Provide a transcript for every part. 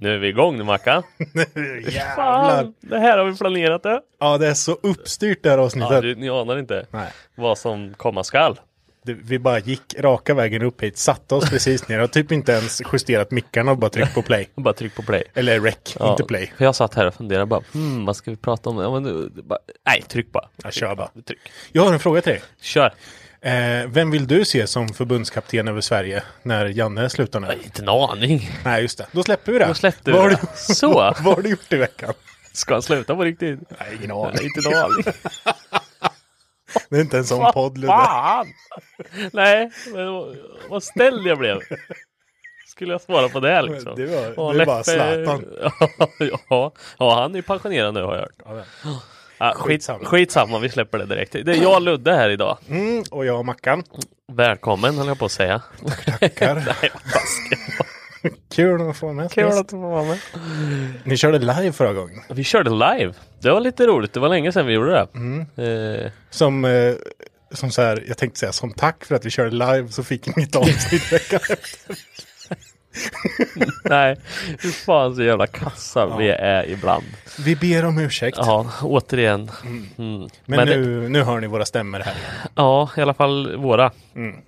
Nu är vi igång nu Mackan. Jävlar. Fan, det här har vi planerat det. Ja, det är så uppstyrt det här avsnittet. Ja, du, ni anar inte Nej. vad som komma skall. Det, vi bara gick raka vägen upp hit, satte oss precis ner och typ inte ens justerat mickarna och bara tryckt på play. Bara tryck på play. Eller rec, Ja, inte play. För jag satt här och funderade bara, hmm, vad ska vi prata om? Ja, men, bara, nej, tryck bara. Jag kör bara. Tryck. Jag har en fråga till dig. Kör. Eh, vem vill du se som förbundskapten över Sverige när Janne slutar nu? Nej, inte en aning. Nej, just det. Då släpper vi det. Då släppte Vad vi har det. du- Så. Vad har du gjort i veckan? Ska han sluta på riktigt? Nej, ingen Nej, aning. inte en aning. Det är inte en sån podd, Ludde. Fan! Nej, men vad- ställd jag blev. Skulle jag svara på det liksom? Det var- det var Leffe- Zlatan. ja, ja, han är pensionerad nu har jag hört. Ja, Ja, skit, Skitsamma. skitsamma, vi släpper det direkt. Det är jag och Ludde här idag. Mm, och jag och Mackan. Välkommen höll jag på att säga. Tackar. Nej, vad taskigt. Kul att få med. Kul att du var med. Ni körde live förra gången. Vi körde live. Det var lite roligt. Det var länge sedan vi gjorde det. Mm. Eh, Som, eh, som så här, jag tänkte säga som tack för att vi körde live så fick ni ett avsnitt veckan efter. nej, hur fan så jävla kassa vi är ibland. Vi ber om ursäkt. Ja, återigen. Mm. Men, Men det- nu, nu hör ni våra stämmor här. Ja, i alla fall våra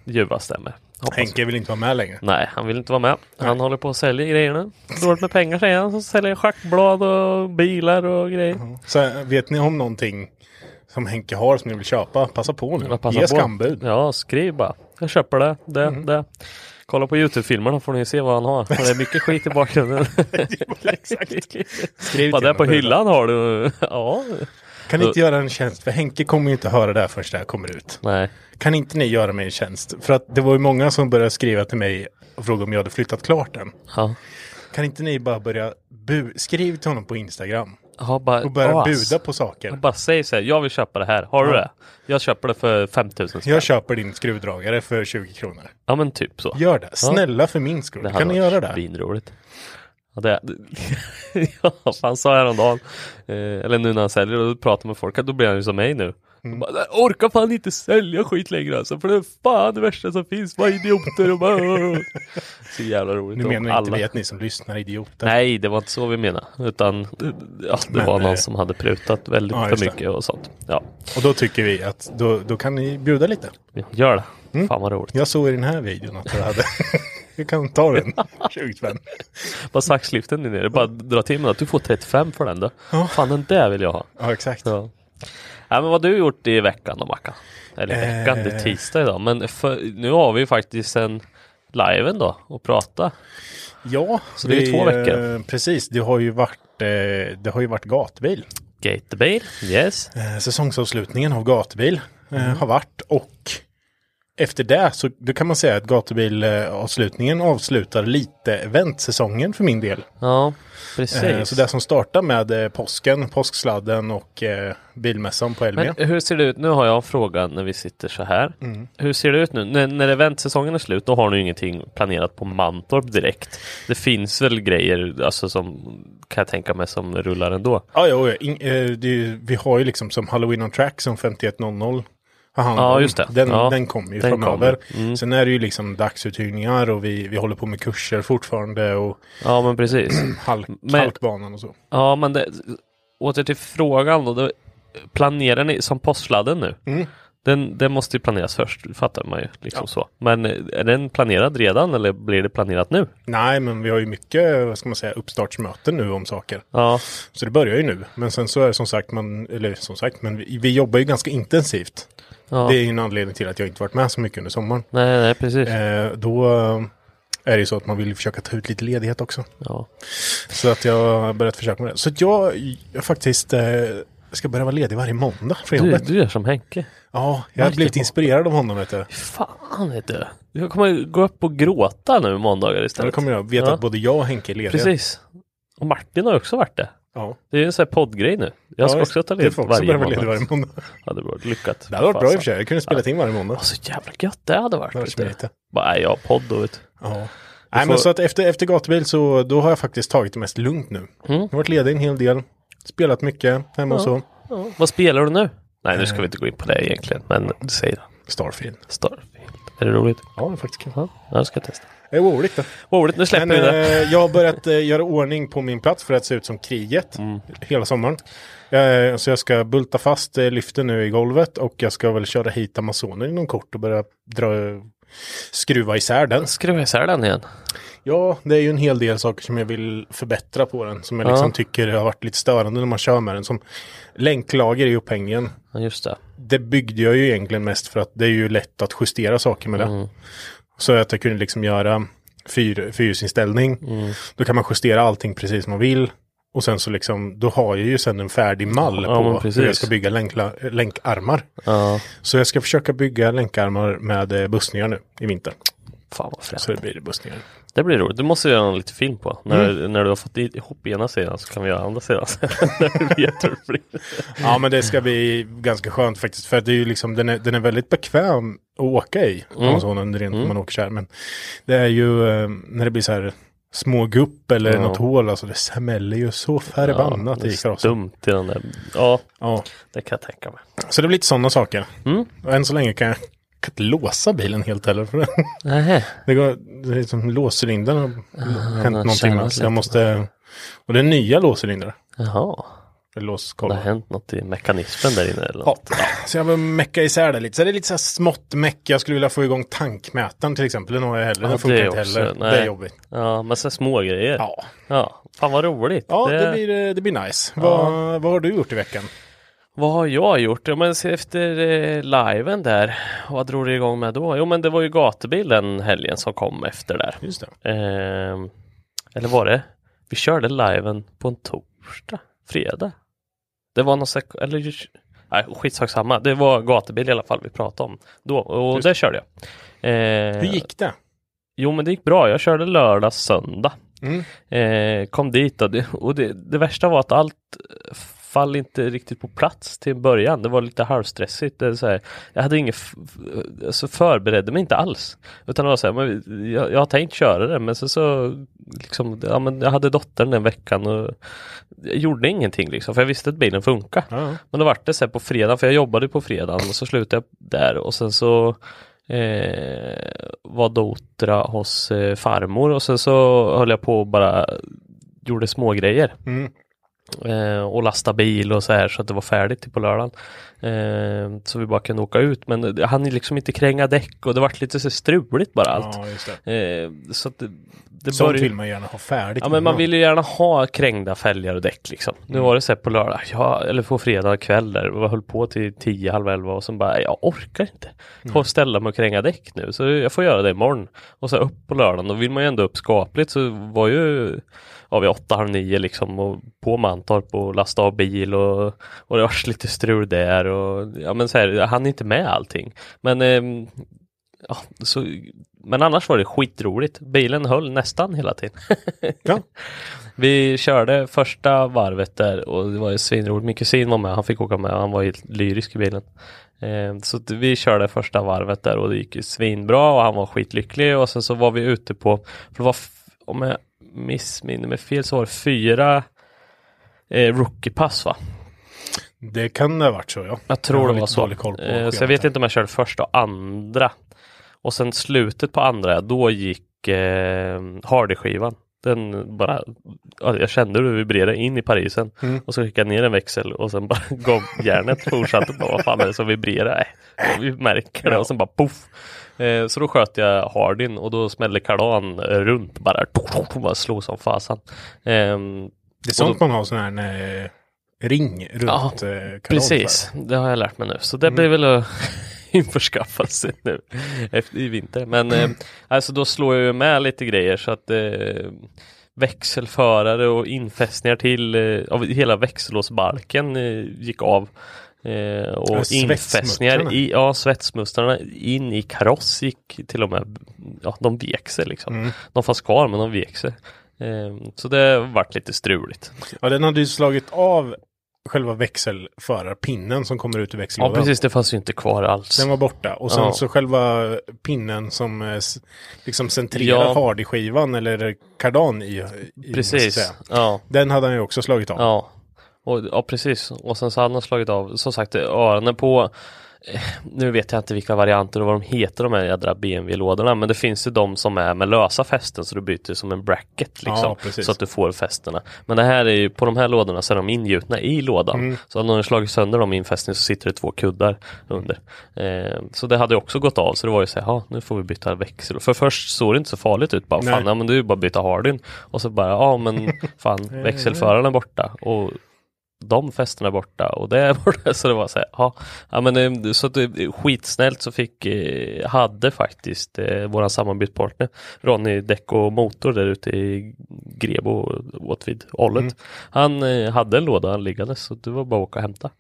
ljuva stämmer. Hoppas. Henke vill inte vara med längre. Nej, han vill inte vara med. Han håller på att sälja grejer nu. Dåligt med pengar säger han. Så säljer schackblad och bilar och grejer. Så eh, vet ni om någonting som Henke har som ni vill köpa? Passa på nu. Ge skambud. Ja, skriv bara. Jag köper det, det, Mm. det. Kolla på Youtube-filmerna får ni se vad han har. Det är mycket skit i bakgrunden. Exakt. Skriv Vad där på hyllan har du? Ja. Kan ni inte göra en tjänst? För Henke kommer ju inte höra det här förrän det här kommer ut. Nej. Kan inte ni göra mig en tjänst? För att det var ju många som började skriva till mig och fråga om jag hade flyttat klart än. Ja. Kan inte ni bara börja bu- skriv till honom på Instagram Ja, bara, och börja as. buda på saker? Bara säg så här, jag vill köpa det här. Har du Ja. det? Jag köper det för 5000 spänn. Jag köper din skruvdragare för 20 kronor. Ja men typ så. Gör det. Snälla för min skull. Kan ni göra det? Svinroligt. Ja, det, ja, han sa häromdagen, eh, eller nu när han säljer och pratar med folk, då blir han ju som mig nu. Mm. Bara, "Jag orkar fan inte sälja skit längre alltså, för det är fan det värsta som finns, vad idioter och bara... Så jävla roligt. Nu menar inte alla- vi att ni som lyssnar är idioter. Nej, det var inte så vi menade. Utan ja, det Men, var någon eh, som hade prutat väldigt ja, för just det. mycket och sånt. Ja, Och då tycker vi att då, då kan ni bjuda lite. gör det. Mm. Fan vad roligt. Jag såg i den här videon att du hade... Vi kan ta den. 20 spänn. Bara saxliften är nere, bara dra till med att du får 35 för den då. Fan den där vill jag ha. Ja, exakt. Ja. Ja, men vad har du gjort i veckan då Mackan? Eller i veckan, det är Eh. tisdag idag. Men för, nu har vi faktiskt en liven då och prata. Ja, Så det är ju två veckor. eh, Precis, det har ju varit, eh, det har ju varit gatbil. Gatebil, yes. Eh, säsongsavslutningen av gatbil eh, Mm. har varit och efter det så då kan man säga att gatubilavslutningen avslutar lite eventsäsongen för min del. Ja, precis. Eh, så det som startar med eh, påsken, påsksladden och eh, bilmässan på Elmia. Men hur ser det ut? Nu har jag en fråga när vi sitter så här. Mm. Hur ser det ut nu? När, när eventsäsongen är slut, då har ni ingenting planerat på Mantorp direkt. Det finns väl grejer, alltså som kan jag tänka mig som rullar ändå. Ja, ja, ja. In, eh, det, vi har ju liksom som Halloween on Track som 5100 hand Ja, om. just det. Den, Ja, den kommer ju den framöver. kommer. Mm. Sen är det ju liksom dagsuthyrningar och vi, vi håller på med kurser fortfarande och Ja, men precis. halk, Men- halkbanan och så. Ja, men det, åter till frågan då. Planerar ni som påsksladden nu? Mm. Den, den måste ju planeras först, fattar man ju. Liksom så. Men eh, är den planerad redan eller blir det planerat nu? Nej, men vi har ju mycket, vad ska man säga, uppstartsmöten nu om saker. Ja, Så det börjar ju nu. Men sen så är det som sagt, man, eller som sagt, men vi, vi jobbar ju ganska intensivt. ja. Det är ju en anledning till att jag inte varit med så mycket under sommaren. Nej, nej, precis. Eh, då eh, är det ju så att man vill försöka ta ut lite ledighet också. Ja. Så att jag har börjat försöka med det. Så att jag, jag faktiskt eh, ska börja vara ledig varje måndag från Du, jobbet. du gör som Henke. Ja, jag har blivit inspirerad av honom vet du. Fan vet du. Jag kommer gå upp och gråta nu måndagar Ja, det istället. kommer jag. Vet Ja. att både jag och Henke är lediga. Precis. Och Martin har också varit det. Ja. Det är en sån här poddgrej nu. Jag ska ja, också ta ledigt varje måndag. ledig varje måndag. Ja, det var lyckat. Det hade varit bra i och för sig. Jag kunde spela in varje måndag. Ja, så jävla gött det hade varit. Det hade varit. Bara, jag har podd då vet du. Ja. Nej får- men så att efter, efter gatubil så då har jag faktiskt tagit det mest lugnt nu. Mm. Jag har varit ledig en hel del. Spelat mycket hemma och så. Ja. Vad spelar du nu? Nej, nu ska vi inte gå in på det egentligen. Men säg då. Starfield. Starfield. Är det roligt? Ja, det är faktiskt kul. Ja, jag ska testa. Det är roligt det. Roligt, nu släpper Men vi det. eh, jag har börjat eh, göra ordning på min plats för att se ut som kriget. Mm. Hela sommaren. Eh, så jag ska bulta fast eh, lyften nu i golvet och jag ska väl köra hit Amazonen inom kort och börja dra, skruva isär den. Skruva isär den igen. Ja, det är ju en hel del saker som jag vill förbättra på den. Som jag liksom Ja. tycker har varit lite störande när man kör med den. Som länklager i upphängningen. Ja, just det. Det byggde jag ju egentligen mest för att det är ju lätt att justera saker med det. Mm. Så att jag kunde liksom göra fyr, fyrhjulsinställning. Mm. Då kan man justera allting precis som man vill. Och sen så liksom, då har jag ju sen en färdig mall Ja, på hur jag ska bygga länkla, länkarmar. Ja, Så jag ska försöka bygga länkarmar med eh, bussningar nu i vinter. fan vad fränt. Så det blir bussningar. Det blir roligt. Du måste göra en lite film på. När, när du har fått ihop ena sidan så kan vi göra andra sidan. När du vet hur det blir. Ja men det ska bli ganska skönt faktiskt. För det är ju liksom, den är, den är väldigt bekväm att åka i. Mm. Amazonen rent när man åker så här. Men det är ju eh, när det blir så här små gupp eller Ja. något hål. Alltså det smäller ju så förbannat det i karossen. stumt i den där. Ja, Ja. det kan jag tänka mig. Så det blir lite sådana saker. Mm. Och än så länge kan jag, kan inte låsa bilen helt heller. För det, det, går, det är som låscylindern har hänt någonting med. Jag måste... Och det är nya låscylindrar. Jaha. Det har hänt något i mekanismen där inne eller Ja, något. så jag vill mecka isär det lite. Så det är lite så här smått meck. Jag skulle vilja få igång tankmätaren till exempel. Den har jag heller. Ja, Den funkar det inte heller. Nej. Det är jobbigt. Ja, men så små grejer. Ja. Ja, Fan vad roligt. ja det... blir, eh, det blir nice. Vad, vad har du gjort i vveckan? Vad har jag gjort? Ja, men efter eh, liven där. Vad drog det igång med då? Jo, men det var ju gatubil den helgen som kom efter där. Just det. Ehm, eller var det? Vi körde liven på en torsdag, fredag. Det var någon sek- eller Nej, skitsak samma. Det var gatubil i alla fall vi pratade om då och Just det körde jag. Ehm, Hur gick det? Jo, men det gick bra. Jag körde lördag, söndag. Mm. Eh, kom dit och, det, och det, det värsta var att allt fall inte riktigt på plats till en början. Det var lite halvstressigt. Det så här, jag hade inget, alltså förberedde mig inte alls. Utan det var så här, men jag, jag har tänkt köra det men så, så liksom, ja, men jag hade dottern den veckan och jag gjorde ingenting liksom för jag visste att bilen funkar. Ja. Men då vart det så här på fredag, för jag jobbade på fredagen och så slutade jag där och sen så eh, var Dotra hos eh, farmor och sen så höll jag på och bara gjorde små grejer Mm. Eh, och lasta bil och så här så att det var färdigt till på lördagen. Eh, så vi bara kunde åka ut men ju liksom inte kränga däck och det vart lite så struligt bara allt. Ja. Eh, så att det, det Sånt började- vill man gärna ha färdigt. Ja men man vill ju gärna ha krängda fälgar och däck liksom. Nu Mm. var det så här på lördag, ja, eller på fredag kväll där, och höll på till 10, halv 11 och sen bara, jag orkar inte. Mm. Ta och ställa mig och kränga däck nu, så jag får göra det imorgon. Och så upp på lördagen, då vill man ju ändå upp skapligt så var ju ja, vid åtta, halv nio liksom och på Mantorp och lasta av bil och, och det var lite strul där och ja men så här, jag hann inte med allting. Men ehm, ja, så, men annars var det skitroligt. Bilen höll nästan hela tiden. Ja. Vi körde första varvet där och det var ju svinroligt. Min kusin var med, han fick åka med, han var helt lyrisk i bilen. Eh, så vi körde första varvet där och det gick ju svinbra och han var skitlycklig och sen så var vi ute på, för det var, om jag missminner mig fel så var det fyra eh, rookiepass va? Det kan det ha varit så ja. Jag tror har det var så. koll på Eh, så jag vet inte om jag körde första och andra. Och sen slutet på andra, då gick eh, Hardy-skivan. Den bara, ja, jag kände hur det vibrerade in i Parisen. Mm. Och så skickade jag ner en växel och sen bara gav järnet fortsatte. Bara, vad fan är det som vibrerar? Nej, vi märker det och sen bara poff. Eh, så då sköt jag Hardin och då smällde kardan eh, runt bara. Bara slog som fasan. Ehm, Det är sånt man har sån här eh, ring runt Ja, eh, kanalen Precis, det har jag lärt mig nu. Så det blir väl att införskaffa sig nu efter, i vinter. Men eh, alltså då slår jag ju med lite grejer så att eh, växelförare och infästningar till eh, av hela växellåsbalken eh, gick av. Eh, och Ja, infästningar i, ja svetsmustrarna in i kaross gick till och med, ja de vek sig liksom. Mm. De fanns kvar men de vek sig. Eh, så det vart lite struligt. Ja, den hade ju slagit av själva växelförarpinnen som kommer ut ur Ja växellådan. precis, det fanns ju inte kvar alls. Den var borta. Och sen Ja. så själva pinnen som eh, liksom centrerar Ja. Hardy-skivan eller kardan i. i Precis, ja. Den hade han ju också slagit av. Ja. Och, ja, precis. Och sen så hade han slagit av, som sagt, öronen på eh, nu vet jag inte vilka varianter och vad de heter de här jädra BMW-lådorna men det finns ju de som är med lösa fästen så du byter som en bracket liksom Ja, så att du får fästena. Men det här är ju på de här lådorna så är de ingjutna i lådan. Mm. Så om har slagit sönder dem i infästning så sitter det två kuddar under. Eh, så det hade också gått av så det var ju så här, nu får vi byta växel. För först såg det inte så farligt ut bara, Nej. fan ja men det är ju bara att byta hardin. Och så bara, ja men fan växelföraren är borta. Och de festerna borta och det är borta. Så det var så här, ja, ja men eh, så att det, skitsnällt så fick, eh, hade faktiskt eh, våran samarbetspartner Ronny Däck och Motor där ute i Grebo åt vid Ollet. Mm. Han eh, hade en låda liggande så det var bara att åka och hämta.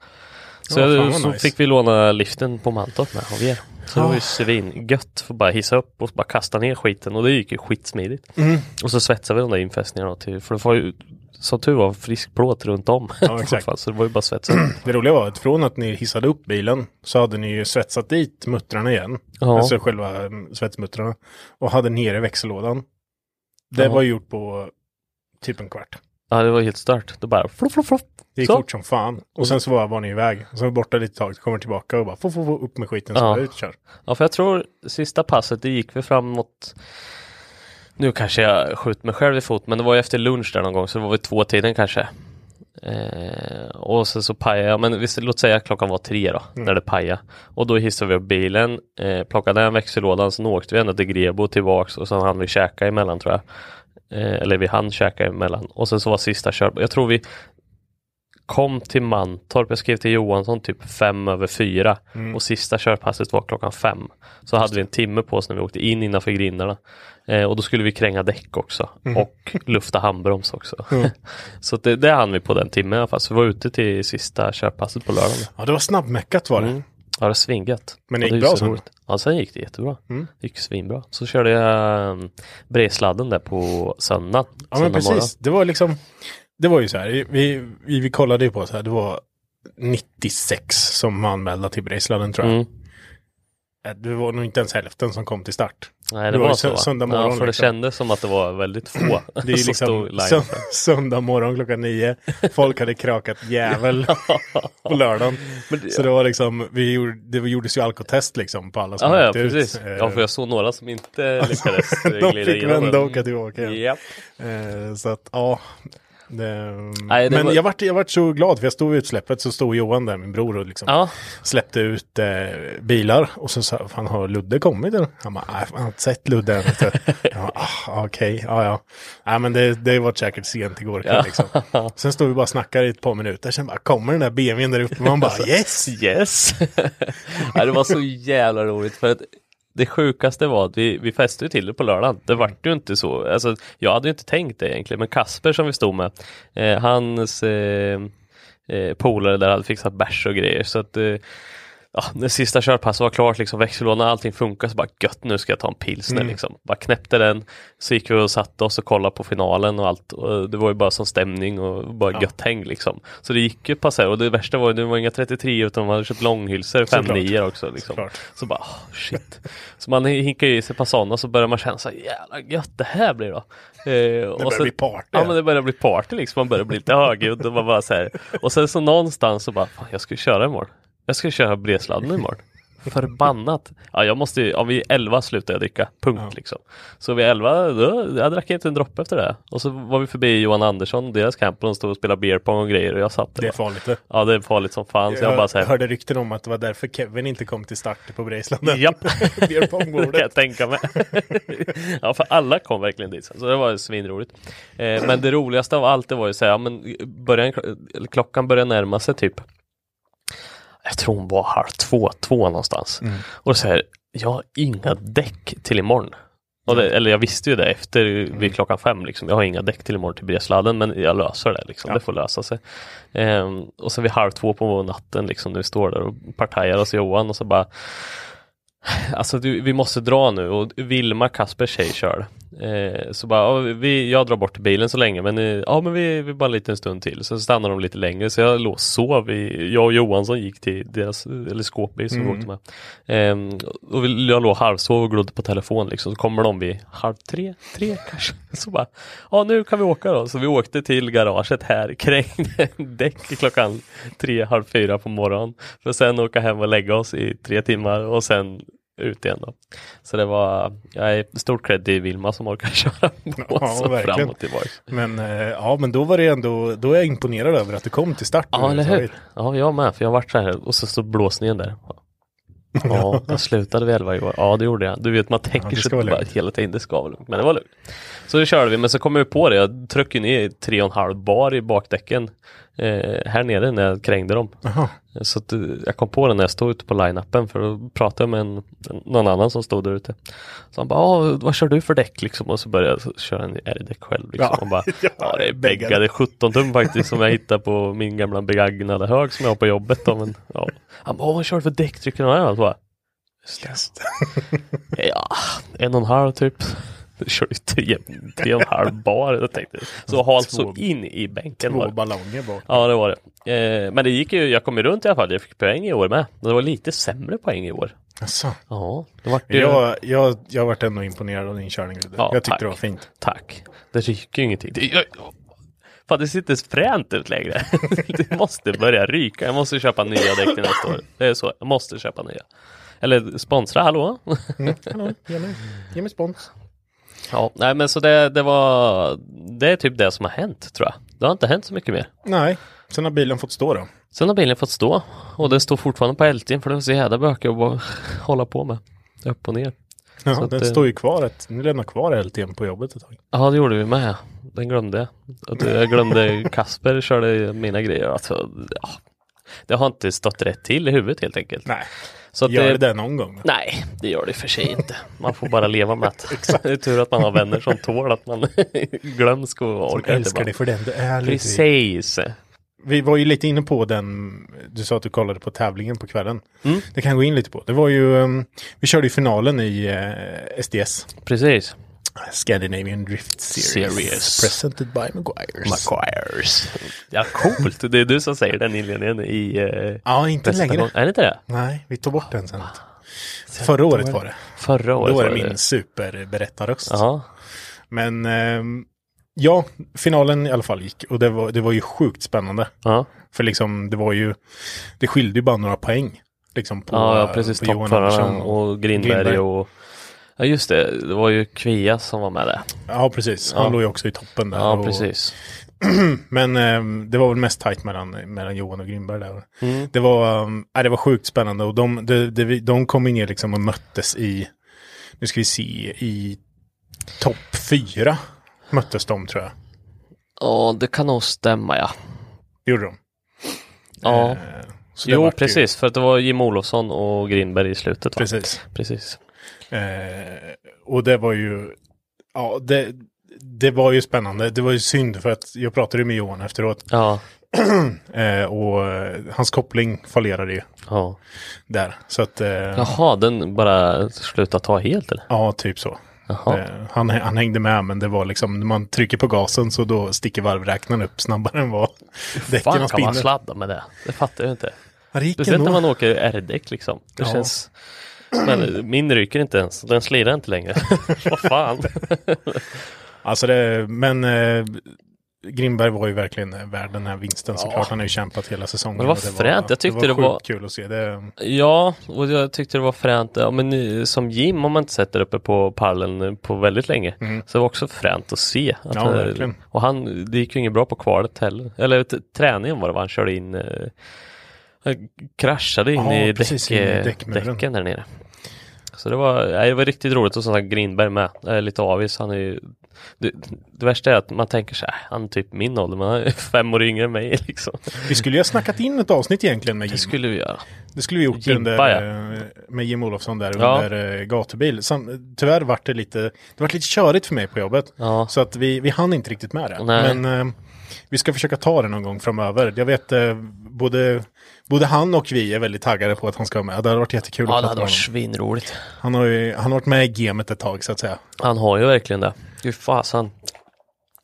Så, vad så nice. fick vi låna liften på Mantorp med av er. Så det var ju Ah. svingött för bara hissa upp och bara kasta ner skiten och det gick ju skitsmidigt. Mm. Och så svetsade vi de där infästningarna till, för det var ju som tur var frisk plåt runt om. Ja, exakt. så det var ju bara svetsa. Det roliga var att från att ni hissade upp bilen så hade ni ju svetsat dit muttrarna igen. Ja. Alltså själva mm, svetsmuttrarna. Och hade nere växellådan. Det Ja. var gjort på typ en kvart. Ja det var helt stört. Det bara flopp, flopp, flopp. Det gick Så. fort som fan. Och sen så var, var ni iväg. Så var borta lite tag, kommer tillbaka och bara få, få, få upp med skiten så Ja. ut kör. Ja för jag tror sista passet det gick vi framåt Nu kanske jag skjuter mig själv i fot men det var ju efter lunch där någon gång så det var vid två tiden kanske. Eh, och sen så pajade jag, men visst, låt säga klockan var tre då, när det pajade. Och då hissade vi upp bilen, eh, plockade den växellådan, sen åkte vi ända till Grebo tillbaks och sen hann vi käka emellan tror jag. Eh, eller vi hann käka emellan. Och sen så var sista kör, jag tror vi kom till Mantorp, jag skrev till Johansson typ fem över fyra och sista körpasset var klockan fem. Så hade vi en timme på oss när vi åkte in innanför grindarna. Eh, och då skulle vi kränga däck också och lufta handbroms också. så det, det hann vi på den timmen i alla fall. Så vi var ute till sista körpasset på lördagen. Ja, det var snabbmäckat var det. Mm. Ja, det var svingött. Men det gick ju bra så sen? roligt. Ja, sen gick det jättebra. Mm. Det gick svinbra. Så körde jag um, bredsladden där på söndagen. Ja, men söndag morgon. precis. Det var liksom, det var ju så här, vi, vi, vi kollade ju på så här, det var 96 som anmälda till Breisladden tror jag. Mm. Eh, Det var nog inte ens hälften som kom till start. Nej, Det det var var så söndag morgon, Ja, för det liksom. kändes som att det var väldigt få Det är liksom sö söndag morgon klockan nio. Folk hade krakat jävel på lördagen. Så det var liksom, vi gjorde, det gjordes ju alkotest liksom på alla som Ja, ja, ut. precis. Eh, Ja, för jag såg några som inte lyckades De fick vända och åka tillbaka igen. Japp. Eh, så att, ja. Det, Nej, men var- jag, vart, jag vart så glad för jag stod vid utsläppet så stod Johan där, min bror, och liksom Ja, släppte ut eh, bilar. Och så sa fan har Ludde kommit? Eller? Han bara, nej, jag har inte sett Ludde än. vet du." Jag bara, ah, Okej, ja ja. Nej men det, det var säkert sent igår kväll Ja. liksom. Sen stod vi bara och snackade i ett par minuter. Sen bara, kommer den där BMWn där uppe? Man bara, yes! yes! Nej, det var så jävla roligt för att det sjukaste var att vi, vi festade till det på lördagen. Det vart ju inte så. Alltså, jag hade ju inte tänkt det egentligen, men Kasper som vi stod med, eh, hans eh, eh, polare där hade fixat bärs och grejer. Så att eh, ja, när sista körpasset var klart, liksom växellådan, allting funkar, så bara gött, nu ska jag ta en pilsner Mm. liksom. Bara knäppte den, så gick vi och satte oss och kollade på finalen och allt. Och det var ju bara som stämning och bara Ja. gött häng liksom. Så det gick ju passera och det värsta var ju, det var inga 33 utan de hade köpt långhylsor, 5 Såklart. 9 också liksom. Såklart. Så bara, oh, shit. Så man hinkar i sig på sådana och så börjar man känna så här, jävla gött det här blir då. Eh, Det och börjar så- bli party. Ja men det börjar bli party liksom, man börjar bli lite högljudd och man bara så här. Och sen så någonstans så bara, fan jag ska ju köra imorgon. Jag ska köra bredsladden imorgon. Förbannat. Ja jag måste ju, ja vid 11 slutade jag dricka, punkt Ja. liksom. Så vid 11, då, jag drack inte en droppe efter det. Och så var vi förbi Johan Andersson deras camp och de stod och spelade beer pong och grejer och jag satt där Det är farligt det. Ja det är farligt som fan jag, Jag bara här, hörde rykten om att det var därför Kevin inte kom till start på Braceland. Japp. Beer Det kan jag tänka mig. ja, för alla kom verkligen dit. Så det var svinroligt. Eh, men det roligaste av allt det var ju så här, ja, men början, klockan började närma sig typ jag tror hon var halv två, två någonstans. Och så här, jag har inga däck till imorgon. Och det, eller jag visste ju det efter vid klockan fem liksom. Jag har inga däck till imorgon till Bredsladden men jag löser det liksom. Ja. Det får lösa sig. Ehm, och så vid halv två på natten liksom när vi står där och partajar hos Johan och så bara Alltså du, vi måste dra nu och Vilma, Kaspers tjej kör. Eh, så bara, ja, vi, jag drar bort bilen så länge men, eh, ja, men vi, vi bara en liten stund till. Så stannar de lite längre så jag låg och sov. I, jag och Johansson gick till deras, eller skåpbil som vi åkte med. Eh, och vi, jag låg halvsov och glodde på telefon liksom. Så kommer de vid halv tre, tre kanske. Så bara, ja nu kan vi åka då. Så vi åkte till garaget här, krängde däck klockan tre, halv fyra på morgonen. För sen åka hem och lägga oss i tre timmar och sen ut igen då. Så det var, jag är stort cred till Vilma som orkar köra på Ja, fram och tillbaka. Men eh, ja, men då var det ändå, då är jag imponerad över att du kom till start. Ja, eller hur? Ja, jag med, för jag varit så här och så stod blåsningen där. Ja, jag slutade vid 11 i år. Ja, det gjorde jag. Du vet, man Ja, tänker det sig bara hela tiden, det ska vara lugnt. Men det var lugnt. Så det körde vi, men så kom jag på det. Jag tryckte ner 3,5 bar i bakdäcken eh, här nere när jag krängde dem. Jaha. Så att, eh, jag kom på det när jag stod ute på line-upen för då pratade jag med en, någon annan som stod där ute. Så han bara, "Ah, vad kör du för däck liksom? Och så började jag så- köra en R-däck själv. Liksom. Ja. Och bara, Ja, det är bäggade. bäggade 17 tum faktiskt som jag hittade på min gamla begagnade hög som jag har på jobbet. Då, men, ja. Han bara, "Åh, vad kör du för däck? Trycker och så bara, Just. Ja, en och en halv typ. Jag körde tre, tre och en halv bar. Jag tänkte, så halt så in i bänken. Två det. ballonger bak. Ja, det var det. Eh, men det gick ju, jag kom ju runt i alla fall. Jag fick poäng i år med. Det var lite sämre poäng i år. Alltså. Ja, det var ju... Jag, jag, jag varit ändå imponerad av din körning. Ja, jag tyckte tack. det var fint. Tack. Det ryker ju ingenting. Det, jag, fan, det ser inte fränt ut längre. det måste börja ryka. Jag måste köpa nya däck till nästa år. Det är så. Jag måste köpa nya. Eller sponsra, hallå? Hallå, ge mig, ge mig spons. Ja, nej men så det, det var, det är typ det som har hänt tror jag. Det har inte hänt så mycket mer. Nej, sen har bilen fått stå då. Sen har bilen fått stå och den står fortfarande på LT'n för det är så jävla bökigt att bara hålla på med. Upp och ner. Ja, Så att, den eh, står ju kvar, ett, ni lämnar kvar LT'n på jobbet ett tag. Ja, det gjorde vi med. Den glömde jag. Att Jag glömde Kasper körde mina grejer. Alltså, ja. Det har inte stått rätt till i huvudet helt enkelt. Nej, Så att gör det, det någon gång. Nej, det gör det för sig inte. Man får bara leva med att det är tur att man har vänner som tål att man glömsk och orkar inte. älskar dig för den du är. Precis. Vi var ju lite inne på den, du sa att du kollade på tävlingen på kvällen. Mm. Det kan jag gå in lite på. Det var ju, um, vi körde ju finalen i eh, SDS. Precis. Scandinavian Drift Series. Series. Presented by Maguires. Maguires. Ja, coolt. Det är du som säger den inledningen i eh, Ja, inte längre. presentation. Är det inte det? Nej, vi tog bort den sen. Förra året var det. Förra året Då var det min superberättarröst. Ja. Men ehm, ja, finalen i alla fall gick. Och det var, det var ju sjukt spännande. Ja. För liksom, det var ju, det skilde ju bara några poäng. Liksom på, Ja, precis. på Johan Andersson och Grindberg, Grindberg. och Ja just det, det var ju Kvia som var med där. Ja, precis. Han Ja. låg ju också i toppen där. Ja och, precis. Men ehm, det var väl mest tajt mellan, mellan Johan och Grimberg där. Mm. Det var, um, det var sjukt spännande och de, de, de, de kom in liksom och möttes i, nu ska vi se, i topp fyra möttes de tror jag. Ja det kan nog stämma ja. Det gjorde de. Ja. Eh, Jo vart ju- precis, för att det var Jim Olofsson och Grindberg i slutet va? Precis. Precis. Eh, och det var ju, ja det, det var ju spännande. Det var ju synd för att jag pratade med Johan efteråt. Ja. Eh, och eh, hans koppling fallerade ju Ja. där. Så att, eh, ja. Jaha, den bara slutade ta helt eller? typ så. Eh, han, han hängde med men det var liksom, när man trycker på gasen så då sticker varvräknaren upp snabbare än vad däcken Fan har kan man spinner. sladda med det? Det fattar jag inte. Ja, Speciellt när man åker R-däck liksom. Det Ja. känns... Men min ryker inte ens. Den slirar inte längre. Vad fan. Alltså det, men eh, Grimberg var ju verkligen värd den här vinsten såklart. Han har ju kämpat hela säsongen. Men det var fränt. Jag tyckte det sjukt var- kul att se. Det, Ja, och jag tyckte det var fränt. Ja, men ni- som Jim har man inte sett där uppe på pallen på väldigt länge. Så det var också fränt att se. Att, Mm. Ja, eh, verkligen. Och han, det gick ju inget bra på kvalet heller. Eller träningen var det, var han körde in eh, han kraschade in Ja, i däck, in eh, däcken där nere. Så det var, nej, det var riktigt roligt och som sagt Grinberg med. Jag är lite avis. Han är ju, det, det värsta är att man tänker så här, han är typ min ålder, men han är fem år yngre än mig liksom. vi skulle ju ha snackat in ett avsnitt egentligen med Jim. Det skulle vi göra. Det skulle vi gjort Jimpa, under, ja. eh, med Jim Olofsson där Ja. under eh, gatubil. Sam, tyvärr vart det lite, det vart lite körigt för mig på jobbet. Ja. Så att vi, vi hann inte riktigt med det. Nej. Men eh, vi ska försöka ta det någon gång framöver. Jag vet eh, både, både han och vi är väldigt taggade på att han ska vara med. Det hade varit jättekul Ja, att det prata med honom. svinroligt. Han har ju han har varit med i gamet ett tag så att säga. Han har ju verkligen det. Fy fasen.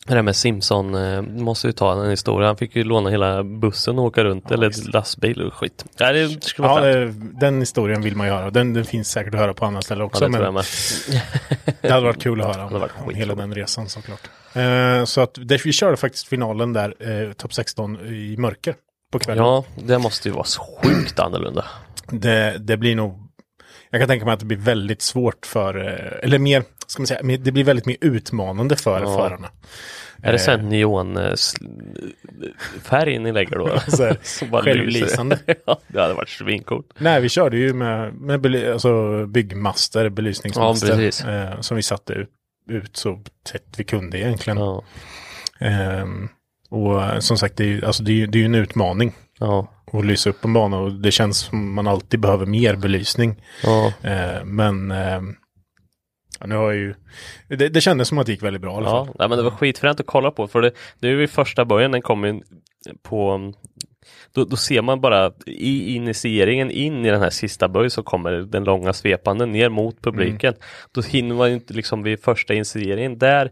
Det där med Simpson, eh, måste ju ta den historien. Han fick ju låna hela bussen och åka runt, eller lastbil och skit. Nej, det skulle Ja, vara fränt. det, den historien vill man ju höra. Den, den finns säkert att höra på andra ställen Ja, också. det tror men. Det hade varit kul att höra om, varit om hela den resan såklart. Eh, så att det, vi körde faktiskt finalen där, eh, topp 16 i mörker på kvällen. Ja, det måste ju vara sjukt annorlunda. Det, det blir nog, jag kan tänka mig att det blir väldigt svårt för, eh, eller mer, ska man säga, det blir väldigt mer utmanande för Ja. förarna. Är det sen neon eh, ni lägger då? Självlysande. ja, det hade varit svincoolt. Nej, vi körde ju med, med bely, alltså byggmaster, belysningsmaster, Ja, eh, som vi satte ut, ut så tätt vi kunde egentligen. Ja, Ehm, och eh, som sagt, det är ju alltså, det är, det är en utmaning. ja, och lysa upp en bana och det känns som man alltid behöver mer belysning. ja. Eh, men eh, ja, nu har jag ju, det, det kändes som att det gick väldigt bra i alla Ja, fall. men det var skitfränt att kolla på för det, ju i första början den kommer in på då, då ser man bara i initieringen in i den här sista böj så kommer den långa svepande ner mot publiken. Mm. Då hinner man ju inte liksom vid första initieringen där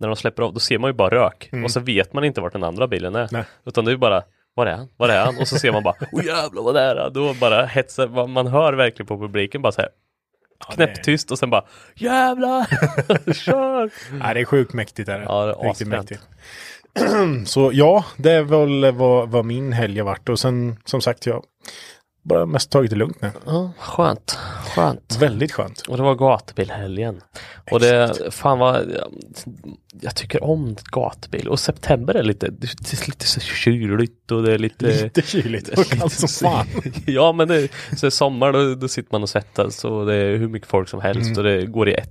när de släpper av, då ser man ju bara rök och så vet man inte vart den andra bilen är. Mm. Nej. Utan det är bara var är han? Var är han? Och så ser man bara, åh jävlar vad det är. Då bara hetsar, man- hör verkligen på publiken bara så här knäpptyst och sen bara jävlar, kör! Nej, det är sjukt mäktigt. Är det. Ja, det är Riktigt mäktigt. Så ja, det är väl vad, vad min helg har varit. Och sen som sagt, jag bara mest tagit det lugnt nu. Ja, skönt, skönt. Väldigt skönt. Och det var gatubilhelgen. Och det, fan vad, jag tycker om gatubil. Och september är lite, det är lite så kyligt och det är lite... Lite kyligt och kallt som fan. ja men det, så är sommar då, då sitter man och svettas och det är hur mycket folk som helst Mm. och det går i ett.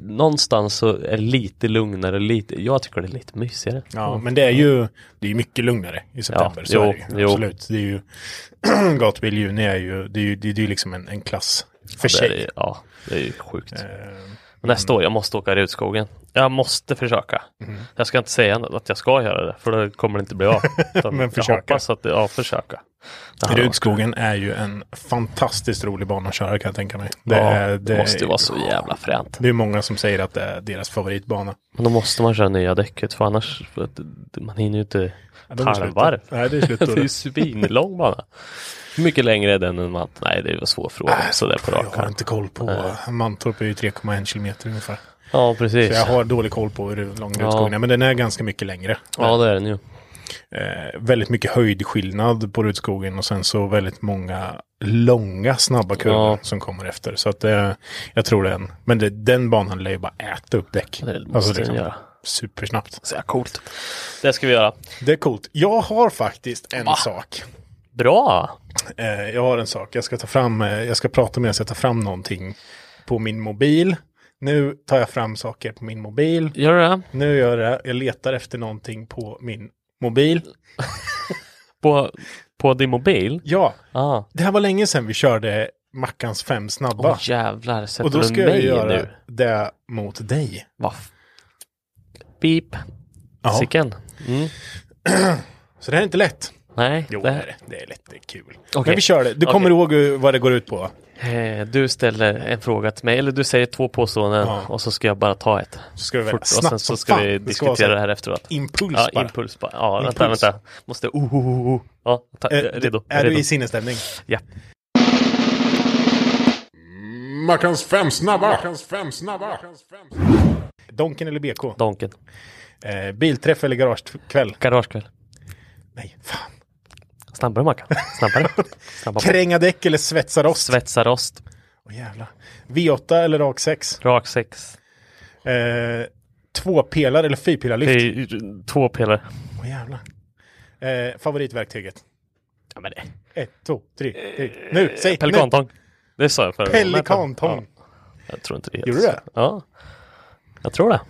Någonstans så är det lite lugnare, lite, jag tycker det är lite mysigare. Ja, men det är ju det är mycket lugnare i september. Ja, så jo, är det ju. Absolut. Det är ju, gatubil juni är ju, det är ju, det är ju liksom en, en klass för Det är, sig. det- ja, det är ju sjukt. Eh, Nästa år, jag måste åka Rudskogen. Jag måste försöka. Mhm. Jag ska inte säga att jag ska göra det, för då kommer det inte bli av. Men försöka. Jag hoppas att det, ja, försöka. Rudskogen är ju en fantastiskt rolig bana att köra kan jag tänka mig. Det, ja, är, det måste ju vara så jävla fränt. Det är många som säger att det är deras favoritbana. Men då måste man köra nya däcket för annars, för man hinner ju inte Ja, är halvvarv. Nej, det är slut det är ju svinlång bana. Hur mycket längre är den än man? Nej, det är en svår fråga. Sådär på rak Jag har inte koll på, Mantorp är ju 3,1 kilometer ungefär. Ja, precis. Så jag har dålig koll på hur lång Ja. Rudskogen är, men den är ganska mycket längre. Ja, det är den ju. Eh, väldigt mycket höjdskillnad på Rudskogen och sen så väldigt många långa snabba kurvor Ja. som kommer efter. Så att eh, jag tror det är en, men det, den banan lär ju bara äta upp däck. Det måste den göra. Supersnabbt. Så coolt. Det ska vi göra. Det är coolt. Jag har faktiskt en Va? sak. Bra! Eh, jag har en sak. Jag ska ta fram, eh, jag ska prata med jag ska ta fram någonting på min mobil. Nu tar jag fram saker på min mobil. Gör du det? Nu gör jag det. Jag letar efter någonting på min mobil. På, på din mobil? Ja, Ah. det här var länge sedan vi körde Mackans fem snabba. Åh jävlar, sätter och då du ska jag mig göra nu? det mot dig. Va? f- Beep. Ja. Sicken. Mm. Så det här är inte lätt. Nej, Jo, det det är det. Det är. Det är kul. Okej. Men vi kör det. Du kommer ihåg eh, vad det går ut på? Eh, Du ställer en fråga till mig, eller du säger två påståenden Ja. och så ska jag bara ta ett. Så ska vi Fort, och sen snabbt så ska fan. vi Det diskutera så det här efteråt. Impuls Ja, bara. impuls bara. Ja, vänta, Impuls. vänta. Måste... Oh, oh, oh, oh. Ja, ta, Eh, redo. Är redo. du i sinnesstämning? Ja. Mackans fem snabba! Mackans fem snabba! Donken eller BK? Donken. Eh, bilträff eller garagekväll? Garagekväll. Nej, fan. Snabbare Mackan. Snabbare. Snabba på. Kränga däck eller svetsa rost? Svetsa rost. Jävlar. V8 eller rak 6? Rak sex. Eh, två pelar eller fyrpelarlyft? Fy- Två pelare. Åh jävlar. Eh, favoritverktyget? Ja, men det. Ett, två, tre, tre. Nu, säg nu. Pelikantång. Det sa jag förra gången. Pelikantång. Ja, jag tror inte det Gjorde du det? Ja. Jag tror det.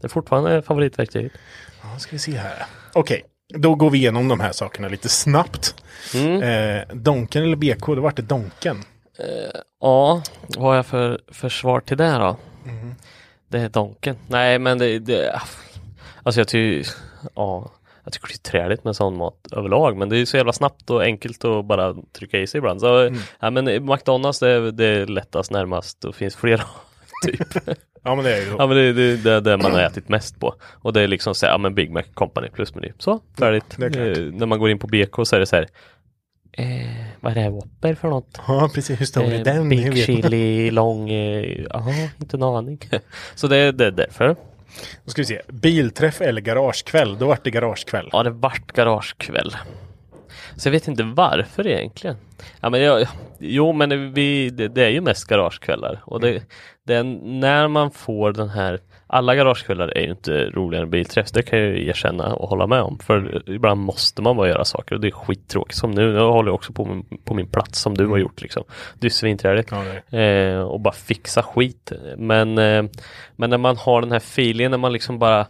Det är fortfarande favoritverktyget. Ja, ska vi se här. Okej, då går vi igenom de här sakerna lite snabbt. Mm. Eh, donken eller BK? Då vart det Donken. Ja, vad har jag för, för svar till det då? Mm. Det är Donken. Nej, men det, det Alltså jag tycker, ja, jag tycker det är träligt med sån mat överlag, men det är så jävla snabbt och enkelt att bara trycka i sig ibland. Så, Mm. ja, men McDonalds det är, det är lättast närmast och finns flera typ. Ja, men det är ju Ja men det det, det, är det man har ätit mest på. Och det är liksom så här, ja men Big Mac Company plusmeny. Så, färdigt. klart. Eh, när man går in på BK så är det så här. Eh, vad är det Whopper för något? Ja, precis. Hur stor är Eh, den? Big chili, lång, eh, ja inte en aning. så det, är- det är därför. Då ska vi se. Bilträff eller garagekväll? Då vart det garagekväll. Ja det vart garagekväll. Så jag vet inte varför egentligen. Ja, men jag, jo men vi, det, det är ju mest garagekvällar. Och det, det är när man får den här alla garagekvällar är ju inte roligare än bilträff, det kan jag ju erkänna och hålla med om. För ibland måste man bara göra saker och det är skittråkigt. Som nu, jag håller också på min, på min plats som du har gjort liksom. Det är svinträligt. Ja. Eh, och bara fixa skit. Men, eh, men när man har den här feelingen när man liksom bara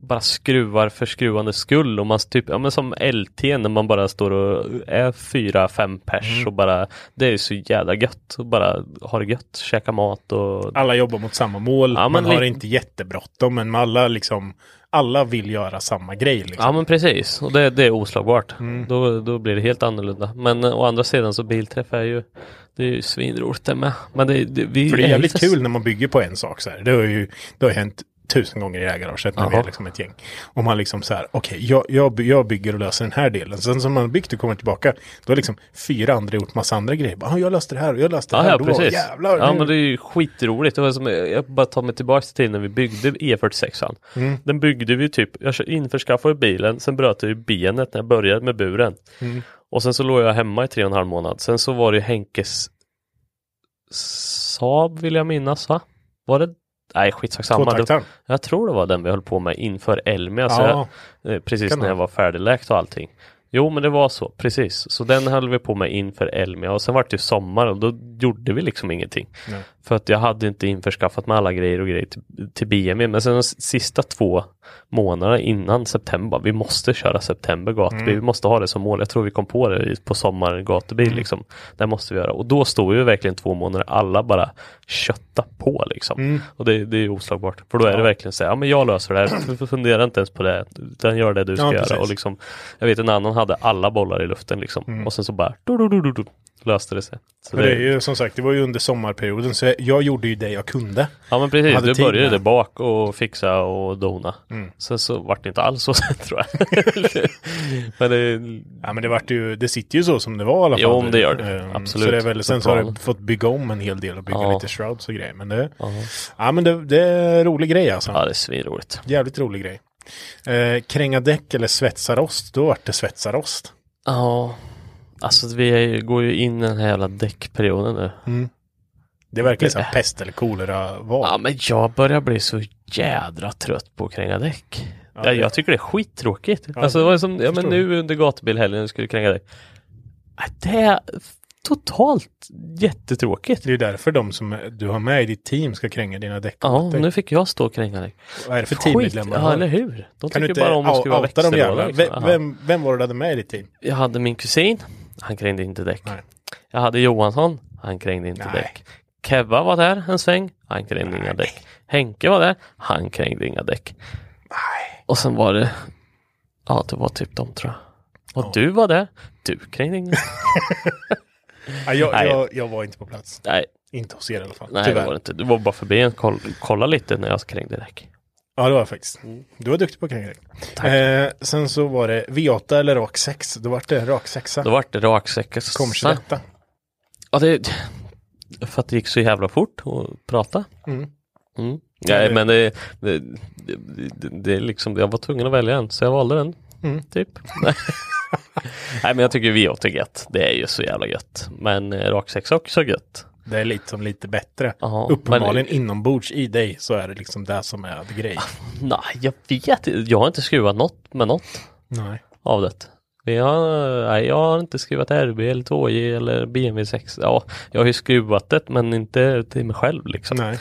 bara skruvar för skruvande skull och man typ, ja men som LT när man bara står och är fyra, fem pers Mm. och bara Det är så jävla gött och bara ha det gött, käka mat och Alla jobbar mot samma mål. Ja, man har inte jättebråttom, men alla liksom alla vill göra samma grej. Liksom. Ja men precis, och det, det är oslagbart. Mm. Då, då blir det helt annorlunda. Men eh, å andra sidan så bilträff är ju Det är ju svinroligt det med. Men det, det, vi För det är jävligt för- kul när man bygger på en sak så här. Det har ju det har hänt tusen gånger i det här garaget när vi är liksom ett gäng. Och man liksom så här, okej, jag, jag, by- jag bygger och löser den här delen. Sen som man byggt och kommer tillbaka, då har liksom fyra andra gjort massa andra grejer. Bara, "Ah, jag löste det här och jag löste det Ja, här. ja Då, precis. Jävlar, ja nu- men det är ju skitroligt. Det var som, jag bara tar mig tillbaka till när vi byggde E46an. Mm. Den byggde vi typ, jag införskaffade bilen, sen bröt jag ju benet när jag började med buren. Mm. Och sen så låg jag hemma i tre och en halv månad. Sen så var det Henkes Saab vill jag minnas va? Var det? Nej skitsak samma. Det- Tvåtaktaren. Jag tror det var den vi höll på med inför Elmia. Så Ja. jag, eh, precis när jag var färdigläkt och allting. Jo men det var så, precis. Så den höll vi på med inför Elmia och sen var det ju sommar och då gjorde vi liksom ingenting. Nej. För att jag hade inte införskaffat med alla grejer och grejer till, till BME. Men sen de sista två månaderna innan september, vi måste köra september gatubil. Mm. Vi måste ha det som mål. Jag tror vi kom på det på sommaren gatubil Mm. liksom. Det måste vi göra. Och då stod vi verkligen två månader alla bara kötta på liksom. Mm. Och det, det är oslagbart. För då är det Ja. verkligen så här, ja men jag löser det här. Fundera inte ens på det. Utan gör det du ska Ja, göra. Och liksom, jag vet en annan hade hade alla bollar i luften liksom. Och sen så bara du, du, du, du, löste det sig. Så Men det är ju som sagt, det var ju under sommarperioden så jag gjorde ju det jag kunde. Ja men precis, du började med. bak och fixa och dona. Sen så vart det inte alls så sen tror jag. men det, Ja men det vart ju, det sitter ju så som det var i alla fall. Jo, det gör det. Ehm, Absolut. Så det är väl, sen så har det fått bygga om en hel del och bygga Ja. lite shrouds och grejer. Men det, ja, ja men det, det är en rolig grej alltså. ja det är svinroligt. Jävligt rolig grej. Eh, kränga däck eller svetsa rost, då vart det svetsa rost. Ja, alltså vi ju- går ju in i den här jävla däckperioden nu. Det är verkligen Det- så här pest eller kolera val. Ja men jag börjar bli så jädra trött på att kränga däck. Ja, det- jag tycker det är skittråkigt. Ja, alltså det var som, ja men nu under gatubilhelgen skulle kränga däck. Det totalt jättetråkigt. Det är därför de som du har med i ditt team ska kränga dina däck. Ja, dig. nu fick jag stå och kränga däck. Vad är det för Skit, teammedlemmar? ja eller hur? De Kan tycker bara om att skruva växellådor. liksom. Vem, vem, var det du hade med i ditt team? Jag hade min kusin, han krängde inte däck. Nej. Jag hade Johansson, han krängde inte Nej. däck. Kevva var där en sväng, han krängde inga däck. Henke var där, han krängde inga däck. Och sen var det, ja det var typ de tror jag. Och du var där, du krängde inga. Ja, jag, Nej. jag, jag var inte på plats. nej, Inte hos er i alla fall. nej det Tyvärr. var det inte. Du var bara förbi och koll, kolla lite när jag krängde däck. Ja, det var jag faktiskt. Du var duktig på att kränga däck. Mm. Tack. Eh, sen så var det V8 eller rak 6. Då var det rak 6. Då vart det raksäckers. Kom 21. Ja, det, för att det gick så jävla fort att prata. Mm. Mm. Nej, men det, det, det, det, det är liksom, jag var tvungen att välja en, så jag valde den. Mm. Typ. Nej, men jag tycker V8 är gött. Det är ju så jävla gött. Men eh, rak 6 är också gött. Det är lite som lite bättre. Ja, Uppenbarligen men- inombords i dig så är det liksom det som är det grej. Nej, jag vet. Jag har inte skruvat något med något Nej. av det. Vi har, nej, jag har inte skruvat RB eller 2J eller BMW 6. Ja, jag har ju skruvat det men inte till mig själv liksom. Nej.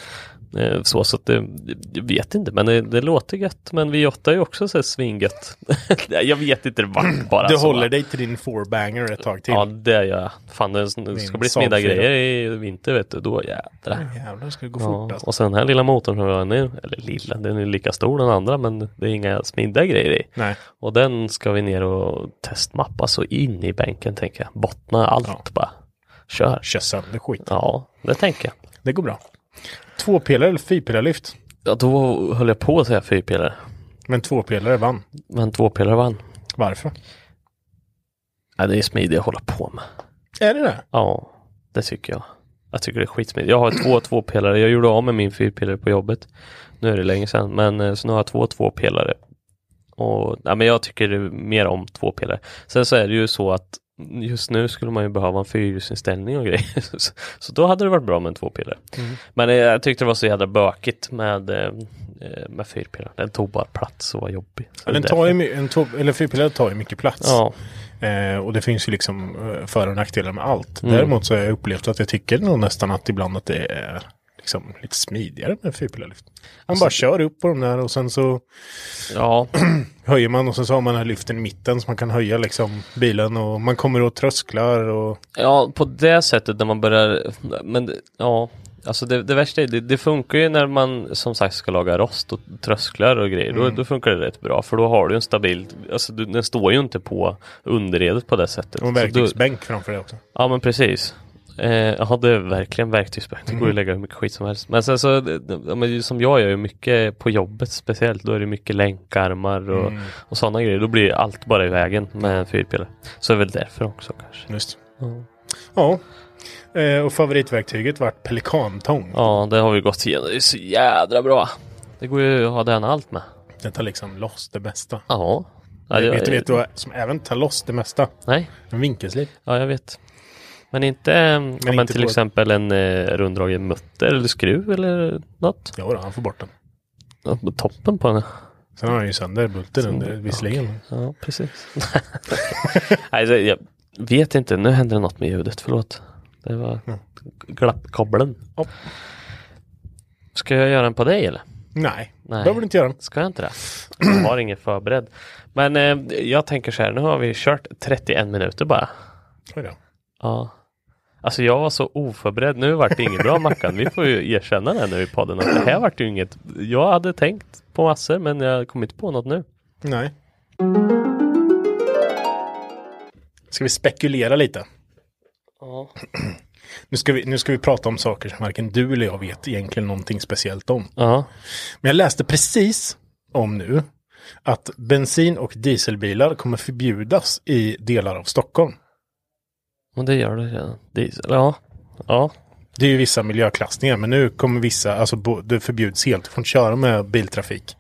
Eh, Så, så att det, jag vet inte, men det, det låter gött. Men V8 är ju också så här svingött. jag vet inte, det vart bara Du håller dig till din four-banger ett tag till. Ja, det gör jag. Fan, det, ska bli smidda 4. grejer i vinter, vet du. Då jädrar. Jävlar, ska det gå Ja, fort alltså. och sen den här lilla motorn som vi har nu, eller lilla, den är lika stor den andra, men det är inga smidda grejer i. Nej. Och den ska vi ner och testmappa så in i bänken, tänker jag. Bottna allt Ja. bara. Kör. Kör sönder skit. Ja, det tänker jag. Det går bra. Tvåpelare eller fyrpelarlyft? Ja, då höll jag på att säga fyrpelare. Men tvåpelare vann. Men tvåpelare vann. Varför? Ja, det är smidigt att hålla på med. Är det det? Ja, det tycker jag. Jag tycker det är skitsmidigt. Jag har två tvåpelare. Jag gjorde av med min fyrpelare på jobbet. Nu är det länge sedan, men eh, så nu har jag två tvåpelare. Och ja, men jag tycker mer om tvåpelare. Sen så är det ju så att just nu skulle man ju behöva en fyrhjulsinställning och grejer. Så- så då hade det varit bra med en tvåpelare. Men eh, jag tyckte det var så jävla bökigt med, eh, eh, med fyrpelare. Den tog bara plats och var jobbig. Ja, den tar ju, en två, eller fyrpelare tar ju mycket plats. Ja, Eh, och det finns ju liksom eh, för och nackdelar med allt. Mm. Däremot så har jag upplevt att jag tycker nog nästan att ibland att det är liksom lite smidigare med fyrpelarlyft. Man Alltså- bara kör upp på de där och sen så ja, höjer man och sen så har man den här lyften i mitten så man kan höja liksom bilen och man kommer åt trösklar och Ja, på det sättet när man börjar, men ja, alltså det, det värsta är, det, det funkar ju när man som sagt ska laga rost och trösklar och grejer, då, då funkar det rätt bra för då har du en stabil, alltså du, den står ju inte på underredet på det sättet. och en Så då- verktygsbänk framför det också. Ja men precis. Eh, ja det är verkligen verktygsbänk. Det går ju att lägga hur mycket skit som helst. Men sen så, det- som jag gör ju mycket på jobbet speciellt. Då är det mycket länkarmar och, och sådana grejer. Då blir allt bara i vägen med en fyrpelare. Så är det väl därför också kanske. Just. Ja. Ja. Eh, och favoritverktyget vart pelikantång. Ja, det har vi gått igenom. Det är så jädra bra. Det går ju att ha den allt med. Den tar liksom loss det bästa. Ja. ja det, vet du vet du vad som även tar loss det mesta? Nej, En vinkelslip. ja jag vet. Men inte, men, ja, men inte till på- exempel en eh, runddragen mutter eller skruv eller något. Ja, då, han får bort den. Ja, Toppen på den. Sen har han ju sönder bulten under visserligen. Ja, precis. Det- jag vet inte. Nu händer det något med ljudet. Förlåt. Det var glappkabeln. Ja. Ska jag göra en på dig eller? Nej, Nej. behöver du inte göra. Ska jag inte det? Jag har ingen förberedd. Men eh, jag tänker så här. Nu har vi kört 31 minuter bara. Oj då. Ja. Alltså jag var så oförberedd. Nu vart det inget bra Mackan. Vi får ju erkänna det nu i podden. Att det här vart ju inget. Jag hade tänkt på massor men jag kom inte på något nu. Nej. Ska vi spekulera lite? Ja. Nu ska, vi, nu ska vi prata om saker som varken du eller jag vet egentligen någonting speciellt om. Ja. Men jag läste precis om nu att bensin och dieselbilar kommer förbjudas i delar av Stockholm. Men det gör det redan. Diesel, ja. Ja. Det är ju vissa miljöklassningar, men nu kommer vissa, alltså det förbjuds helt från att köra med biltrafik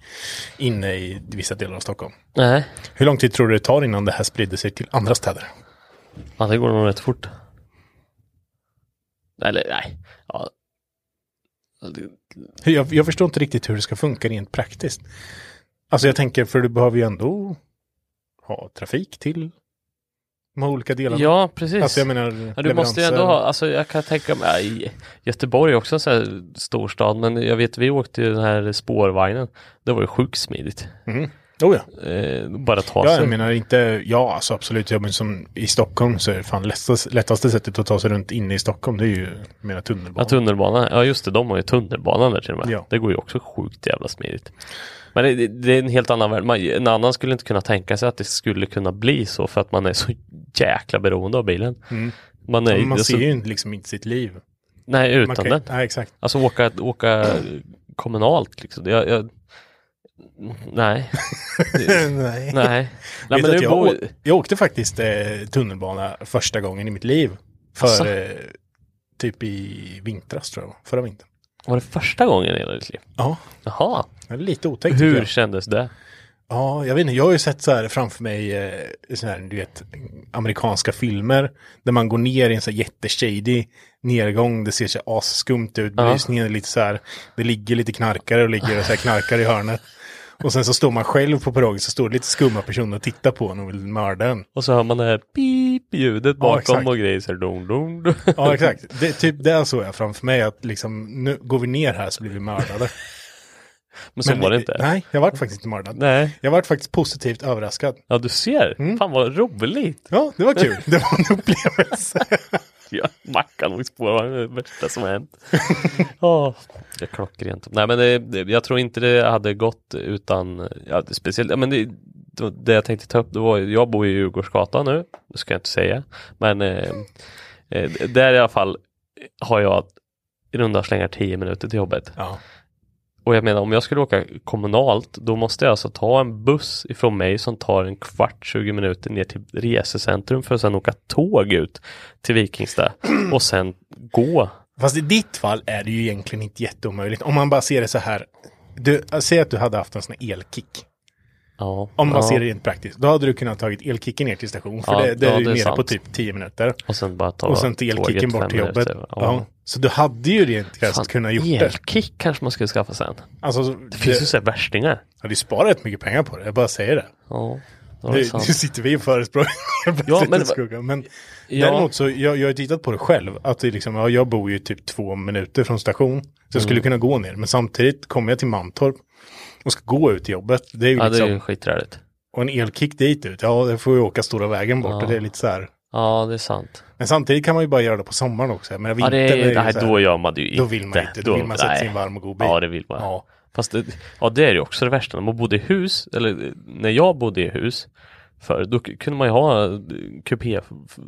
inne i vissa delar av Stockholm. Nej. Hur lång tid tror du det tar innan det här sprider sig till andra städer? Ja, det går nog rätt fort. Eller nej. Ja. Jag, jag förstår inte riktigt hur det ska funka rent praktiskt. Alltså jag tänker, för du behöver ju ändå ha trafik till de här olika delarna. Ja, precis. Alltså jag menar, Ja, du måste ju ändå ha, alltså jag kan tänka mig, Göteborg är också en sån här storstad, men jag vet vi åkte ju den här spårvagnen. Det var ju sjukt smidigt. Mhm. Oh ja. Eh, bara ta Ja, sig. jag menar inte, ja alltså absolut, jag menar som i Stockholm så är det fan lättaste, lättaste sättet att ta sig runt inne i Stockholm, det är ju mera tunnelbana. Ja, tunnelbanan. Ja, just det. De har ju tunnelbanan där till och med. Ja. Det går ju också sjukt jävla smidigt. Men det, det, är en helt annan värld. Man, en annan skulle inte kunna tänka sig att det skulle kunna bli så för att man är så jäkla beroende av bilen. Man är Men man alltså, ser ju liksom inte sitt liv. Nej, utan Man kan, den. Nej, exakt. Alltså åka, åka kommunalt liksom. Jag, jag, nej. nej. nej. Nej, men jag, bor... jag åkte faktiskt eh, tunnelbana första gången i mitt liv. För eh, typ i vintras tror jag, förra vintern. Var det första gången i hela ditt liv? Ja, Jaha. lite otäckt. Hur jag. kändes det? Ja, jag vet inte, jag har ju sett så här framför mig, eh, så här, du vet, amerikanska filmer där man går ner i en så här jätteshady nedgång, det ser så asskumt ut, belysningen är lite så här, det ligger lite knarkare och ligger och så här knarkar i hörnet. Och sen så står man själv på perrongen så står det lite skumma personer och tittar på en och vill mörda en. Och så hör man det här pip-ljudet Ja, bakom exakt. och grejer så här, dong, dong, dong. Ja, exakt. Det, typ det såg jag framför mig att liksom, nu går vi ner här så blir vi mördade. Men så var det inte. Nej, jag vart faktiskt inte mördad. Nej. Jag vart faktiskt positivt överraskad. Ja, du ser. Mm. Fan vad roligt. Ja, det var kul. Det var en upplevelse. Ja, Mackan och spårvagn är det värsta som har hänt. Ja, det är klockrent. Nej, men det, det, jag tror inte det hade gått utan, ja, det, speciellt, men det, det, det jag tänkte ta upp, det var, jag bor i Djurgårdsgatan nu, det ska jag inte säga, men eh, eh, där i alla fall har jag i runda slängar 10 minuter till jobbet. Ja. Och jag menar om jag skulle åka kommunalt då måste jag alltså ta en buss ifrån mig som tar en kvart, 20 minuter ner till resecentrum för att sedan åka tåg ut till Vikingstad och sen gå. Fast i ditt fall är det ju egentligen inte jätteomöjligt. Om man bara ser det så här. Du, säg att du hade haft en sån här elkick. Ja, Om man ja. ser det rent praktiskt. Då hade du kunnat tagit elkicken ner till station. För Ja, det, det är ju det nere sant. på typ 10 minuter. Och sen bara ta Och sen till elkicken bort till jobbet. Så du hade ju rent krasst kunnat gjort det. elkick kanske man skulle skaffa sen. Alltså, Det finns ju så här värstingar. Ja, du sparar rätt mycket pengar på det. Jag bara säger det. Ja, det Nu, sitter vi och förespråkar Ja, men, skugga. Men Ja. däremot så, jag, jag har tittat på det själv. Att det liksom, ja, jag bor ju typ två minuter från station. Så jag Mm. skulle kunna gå ner. Men samtidigt kommer jag till Mantorp och ska gå ut till jobbet. Det är ju Ja, det liksom, är ju skiträligt. och en elkick dit ut. Ja, det får ju åka stora vägen bort. Ja. Och det är lite så här. Ja, det är sant. Men samtidigt kan man ju bara göra det på sommaren också. Men Ja, det är, nej, då gör man det ju inte. Då vill man inte. Då, vill man sätta sig i en varm och god bil. Ja, det vill man. Ja. Fast det, ja, det är ju också det värsta. När man bodde i hus, eller när jag bodde i hus för då kunde man ju ha eh, kupé,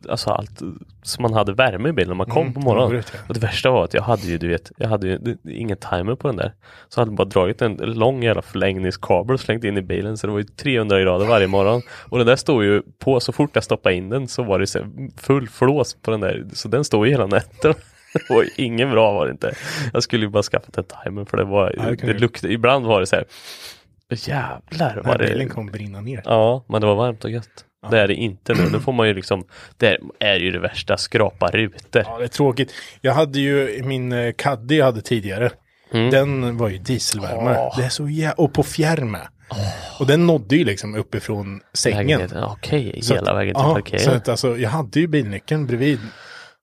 alltså allt, så man hade värme i bilen när man kom Mm, på morgonen. det och det värsta var att jag hade ju, du vet, jag hade ju det- ingen timer på den där. Så jag hade bara dragit en lång jävla förlängningskabel och slängt in i bilen så det var ju 300 grader varje morgon. Och den där stod ju på, så fort jag stoppade in den så var det så full flås på den där, så den stod ju hela nätten. Det var ingen bra var det inte. Jag skulle ju bara skaffat en timer för det var, det luktade, ibland var det så här Jävlar vad bilen det kommer brinna ner. Ja, men det var varmt och gött. Det är det inte nu. Nu får man ju liksom, det är ju det värsta, skrapa rutor. Ja, det är tråkigt. Jag hade ju min eh, Caddy jag hade tidigare. Mm. Den var ju dieselvärme. Åh. Det är så jä- Och på fjärr med. Och den nådde ju liksom uppifrån sängen. Okej, Så hela vägen till ja, Så parkeringen. att alltså, jag hade ju bilnyckeln bredvid.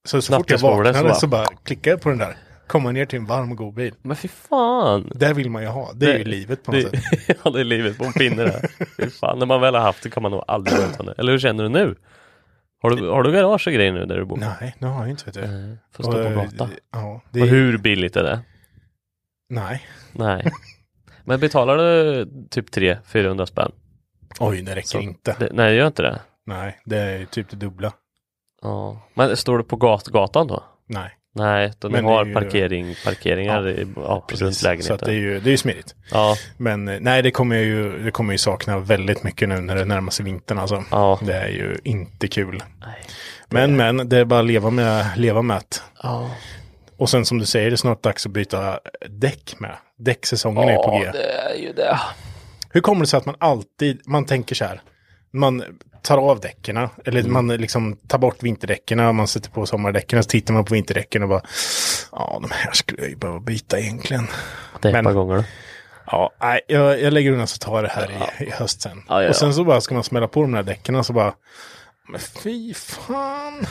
Så, så fort jag vaknade så så bara- bara klickade jag på den där. Komma ner till en varm och god bil. Men fy fan. Det vill man ju ha. Det är ju livet på något det, sätt. ja, det är livet på en pinne där. Fy fan, när man väl har haft det kan man nog aldrig vänta det. Eller hur känner du nu? Har du, har du garage och grejer nu där du bor? Nej, det har jag inte vet du. Nej, Får stå på eh, gatan. Ja, det Och hur billigt är det? Nej. Nej. Men betalar du typ 300-400 spänn? Oj, det räcker Så- inte. Det, nej, det gör inte det. Nej, det är typ det dubbla. Ja. Men står det på gat gatan då? Nej. Nej, utan Men är har ju- parkering, parkeringar i, ja, runt Så att lägenheten. det är ju, det är smidigt. Ja, Men eh, nej, det kommer jag ju, det kommer ju sakna väldigt mycket nu när det närmar sig vintern alltså. Ja. Det är ju inte kul. Nej, Men men, det är bara att leva med, leva med det. ja. Och sen som du säger, det är snart dags att byta däck med. Däcksäsongen är på G. ja det är ju det. Hur kommer det sig att man alltid, man tänker så här, man tar av däcken, eller Mm. man liksom tar bort vinterdäcken, man sätter på sommardäcken, så tittar man på vinterdäcken och bara, ja de här skulle jag ju behöva byta egentligen. Det är ett par gånger då. Ja, nej, jag, jag lägger undan så tar det här i, i höst sen. Ja, ja, ja. Och sen så bara ska man smälla på de här däcken och så bara, men fy fan.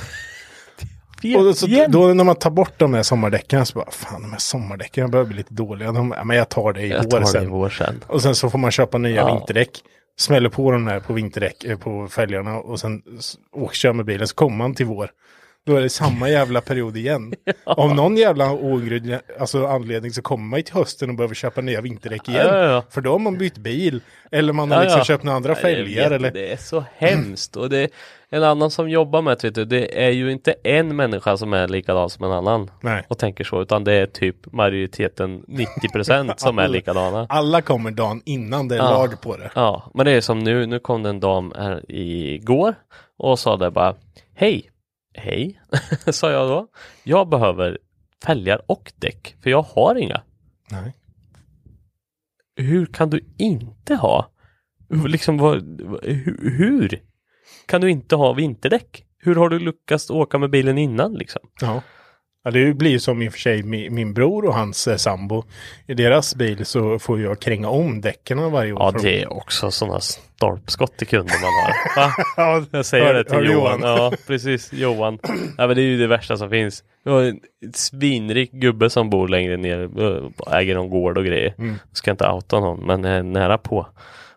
Och så, då när man tar bort de här sommardäcken så bara, fan de här sommardäcken börjar bli lite dåliga. De, ja, men jag tar det i Jag tar det i sen. vår sen. Och sen så får man köpa nya Ja. vinterdäck. Smäller på de här på vinterdäck, eh, på fälgarna och sen åker, kör med bilen så kommer man till vår. Då är det samma jävla period igen. Av någon jävla ogrundlig alltså anledning så kommer man till hösten och behöver köpa nya vinterdäck igen. Ja, ja, ja. För då har man bytt bil. Eller man har Ja, liksom ja. köpt några andra fälgar. vet, Eller... Det är så hemskt och det en annan som jobbar med du, det är ju inte en människa som är likadan som en annan Nej. och tänker så, utan det är typ majoriteten 90% som är likadana. Alla kommer dagen innan det är Ja. lag på det. Ja, men det är som nu, nu kom det en dam här igår och sa det bara Hej, hej, sa jag då. Jag behöver fälgar och däck, för jag har inga. Nej. Hur kan du inte ha? Liksom vad, hur kan du inte ha vinterdäck? Hur har du lyckats åka med bilen innan liksom? Ja. Ja, det blir som i och för sig min, bror och hans eh, sambo. I deras bil så får jag kränga om däcken varje år. Ja, det de- är också sådana stolpskott till kunder man har. Va? Ja, Jag säger hör- det till du, Johan. Ja, precis. Johan. Ja, men det är ju det värsta som finns. Vi har en svinrik gubbe som bor längre ner, eh, äger någon gård och grejer. Mm. Ska inte outa någon, men är nära på.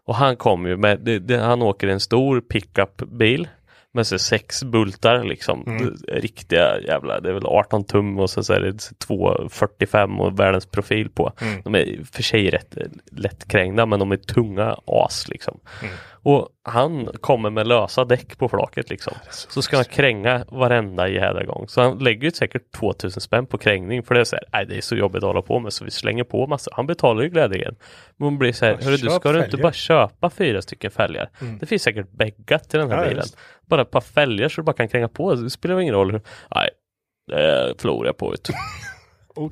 Och han kommer ju med, det, det, han åker en stor pickupbil med så sex bultar liksom. Mm. Riktiga jävla, det är väl 18 tum och så, så är det 245 och världens profil på. Mm. De är för sig rätt lättkrängda men de är tunga as liksom. Mm. Och han kommer med lösa däck på flaket liksom. Så ska han kränga varenda jävla gång. Så han lägger ju säkert 2000 spänn på krängning för det är så här, nej det är så jobbigt att hålla på med så vi slänger på massa. Han betalar ju glädjeligen. Men man blir så här, hörru du ska du inte fälgar." bara köpa fyra stycken fälgar? Mm. Det finns säkert bäggat till den här Ja, bilen. just. Bara ett par fälgar så du bara kan kränga på. Det spelar ingen roll. Nej, det förlorar jag på. Vet du. Okej.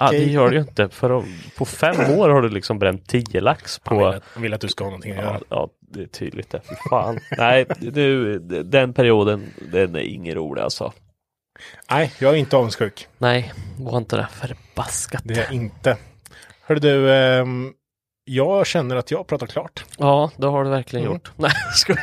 Ja, det gör det ju inte. För på fem år har du liksom bränt 10 lax Han vill, på... att, han vill att du ska ha någonting att Ja, göra. ja, det är tydligt det. Fy fan. Nej, du, den perioden, den är ingen rolig alltså. Nej, jag är inte avundsjuk. Nej, var inte det förbaskat. Det är jag inte. Hörru du, ehm, jag känner att jag pratar klart. Ja, det har du verkligen Mm. gjort. Nej, ska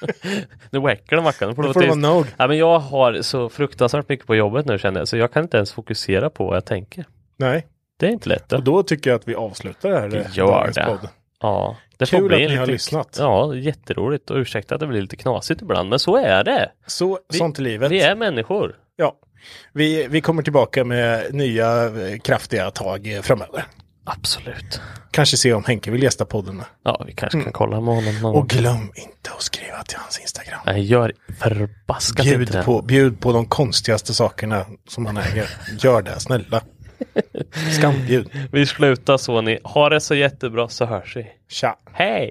Nu väcker det Mackan. Nu får Då du vara nog. Ja, men jag har så fruktansvärt mycket på jobbet nu känner jag, så jag kan inte ens fokusera på vad jag tänker. Nej, Det är inte lätt. och Då. då tycker jag att vi avslutar det här. Vi eh, gör det. podd. Ja, det Kul får bli att ni har lite- lyssnat. Ja, jätteroligt och ursäkta att det blir lite knasigt ibland, men så är det. Så, Vi- sånt i livet. Vi är människor. Ja, vi, vi kommer tillbaka med nya eh, kraftiga tag eh, framöver. Absolut. Kanske se om Henke vill gästa podden. med. Ja, vi kanske kan kolla med honom någon gång. Mm. Och glöm inte att skriva till hans Instagram. Nej, gör förbaskat inte Bjud det. på, bjud på de konstigaste sakerna som han äger. Gör det, snälla. Skambjud. Vi slutar så ni. Ha det så jättebra så hörs vi. Tja. Hej!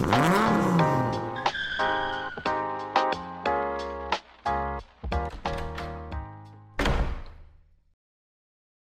Mm-hmm.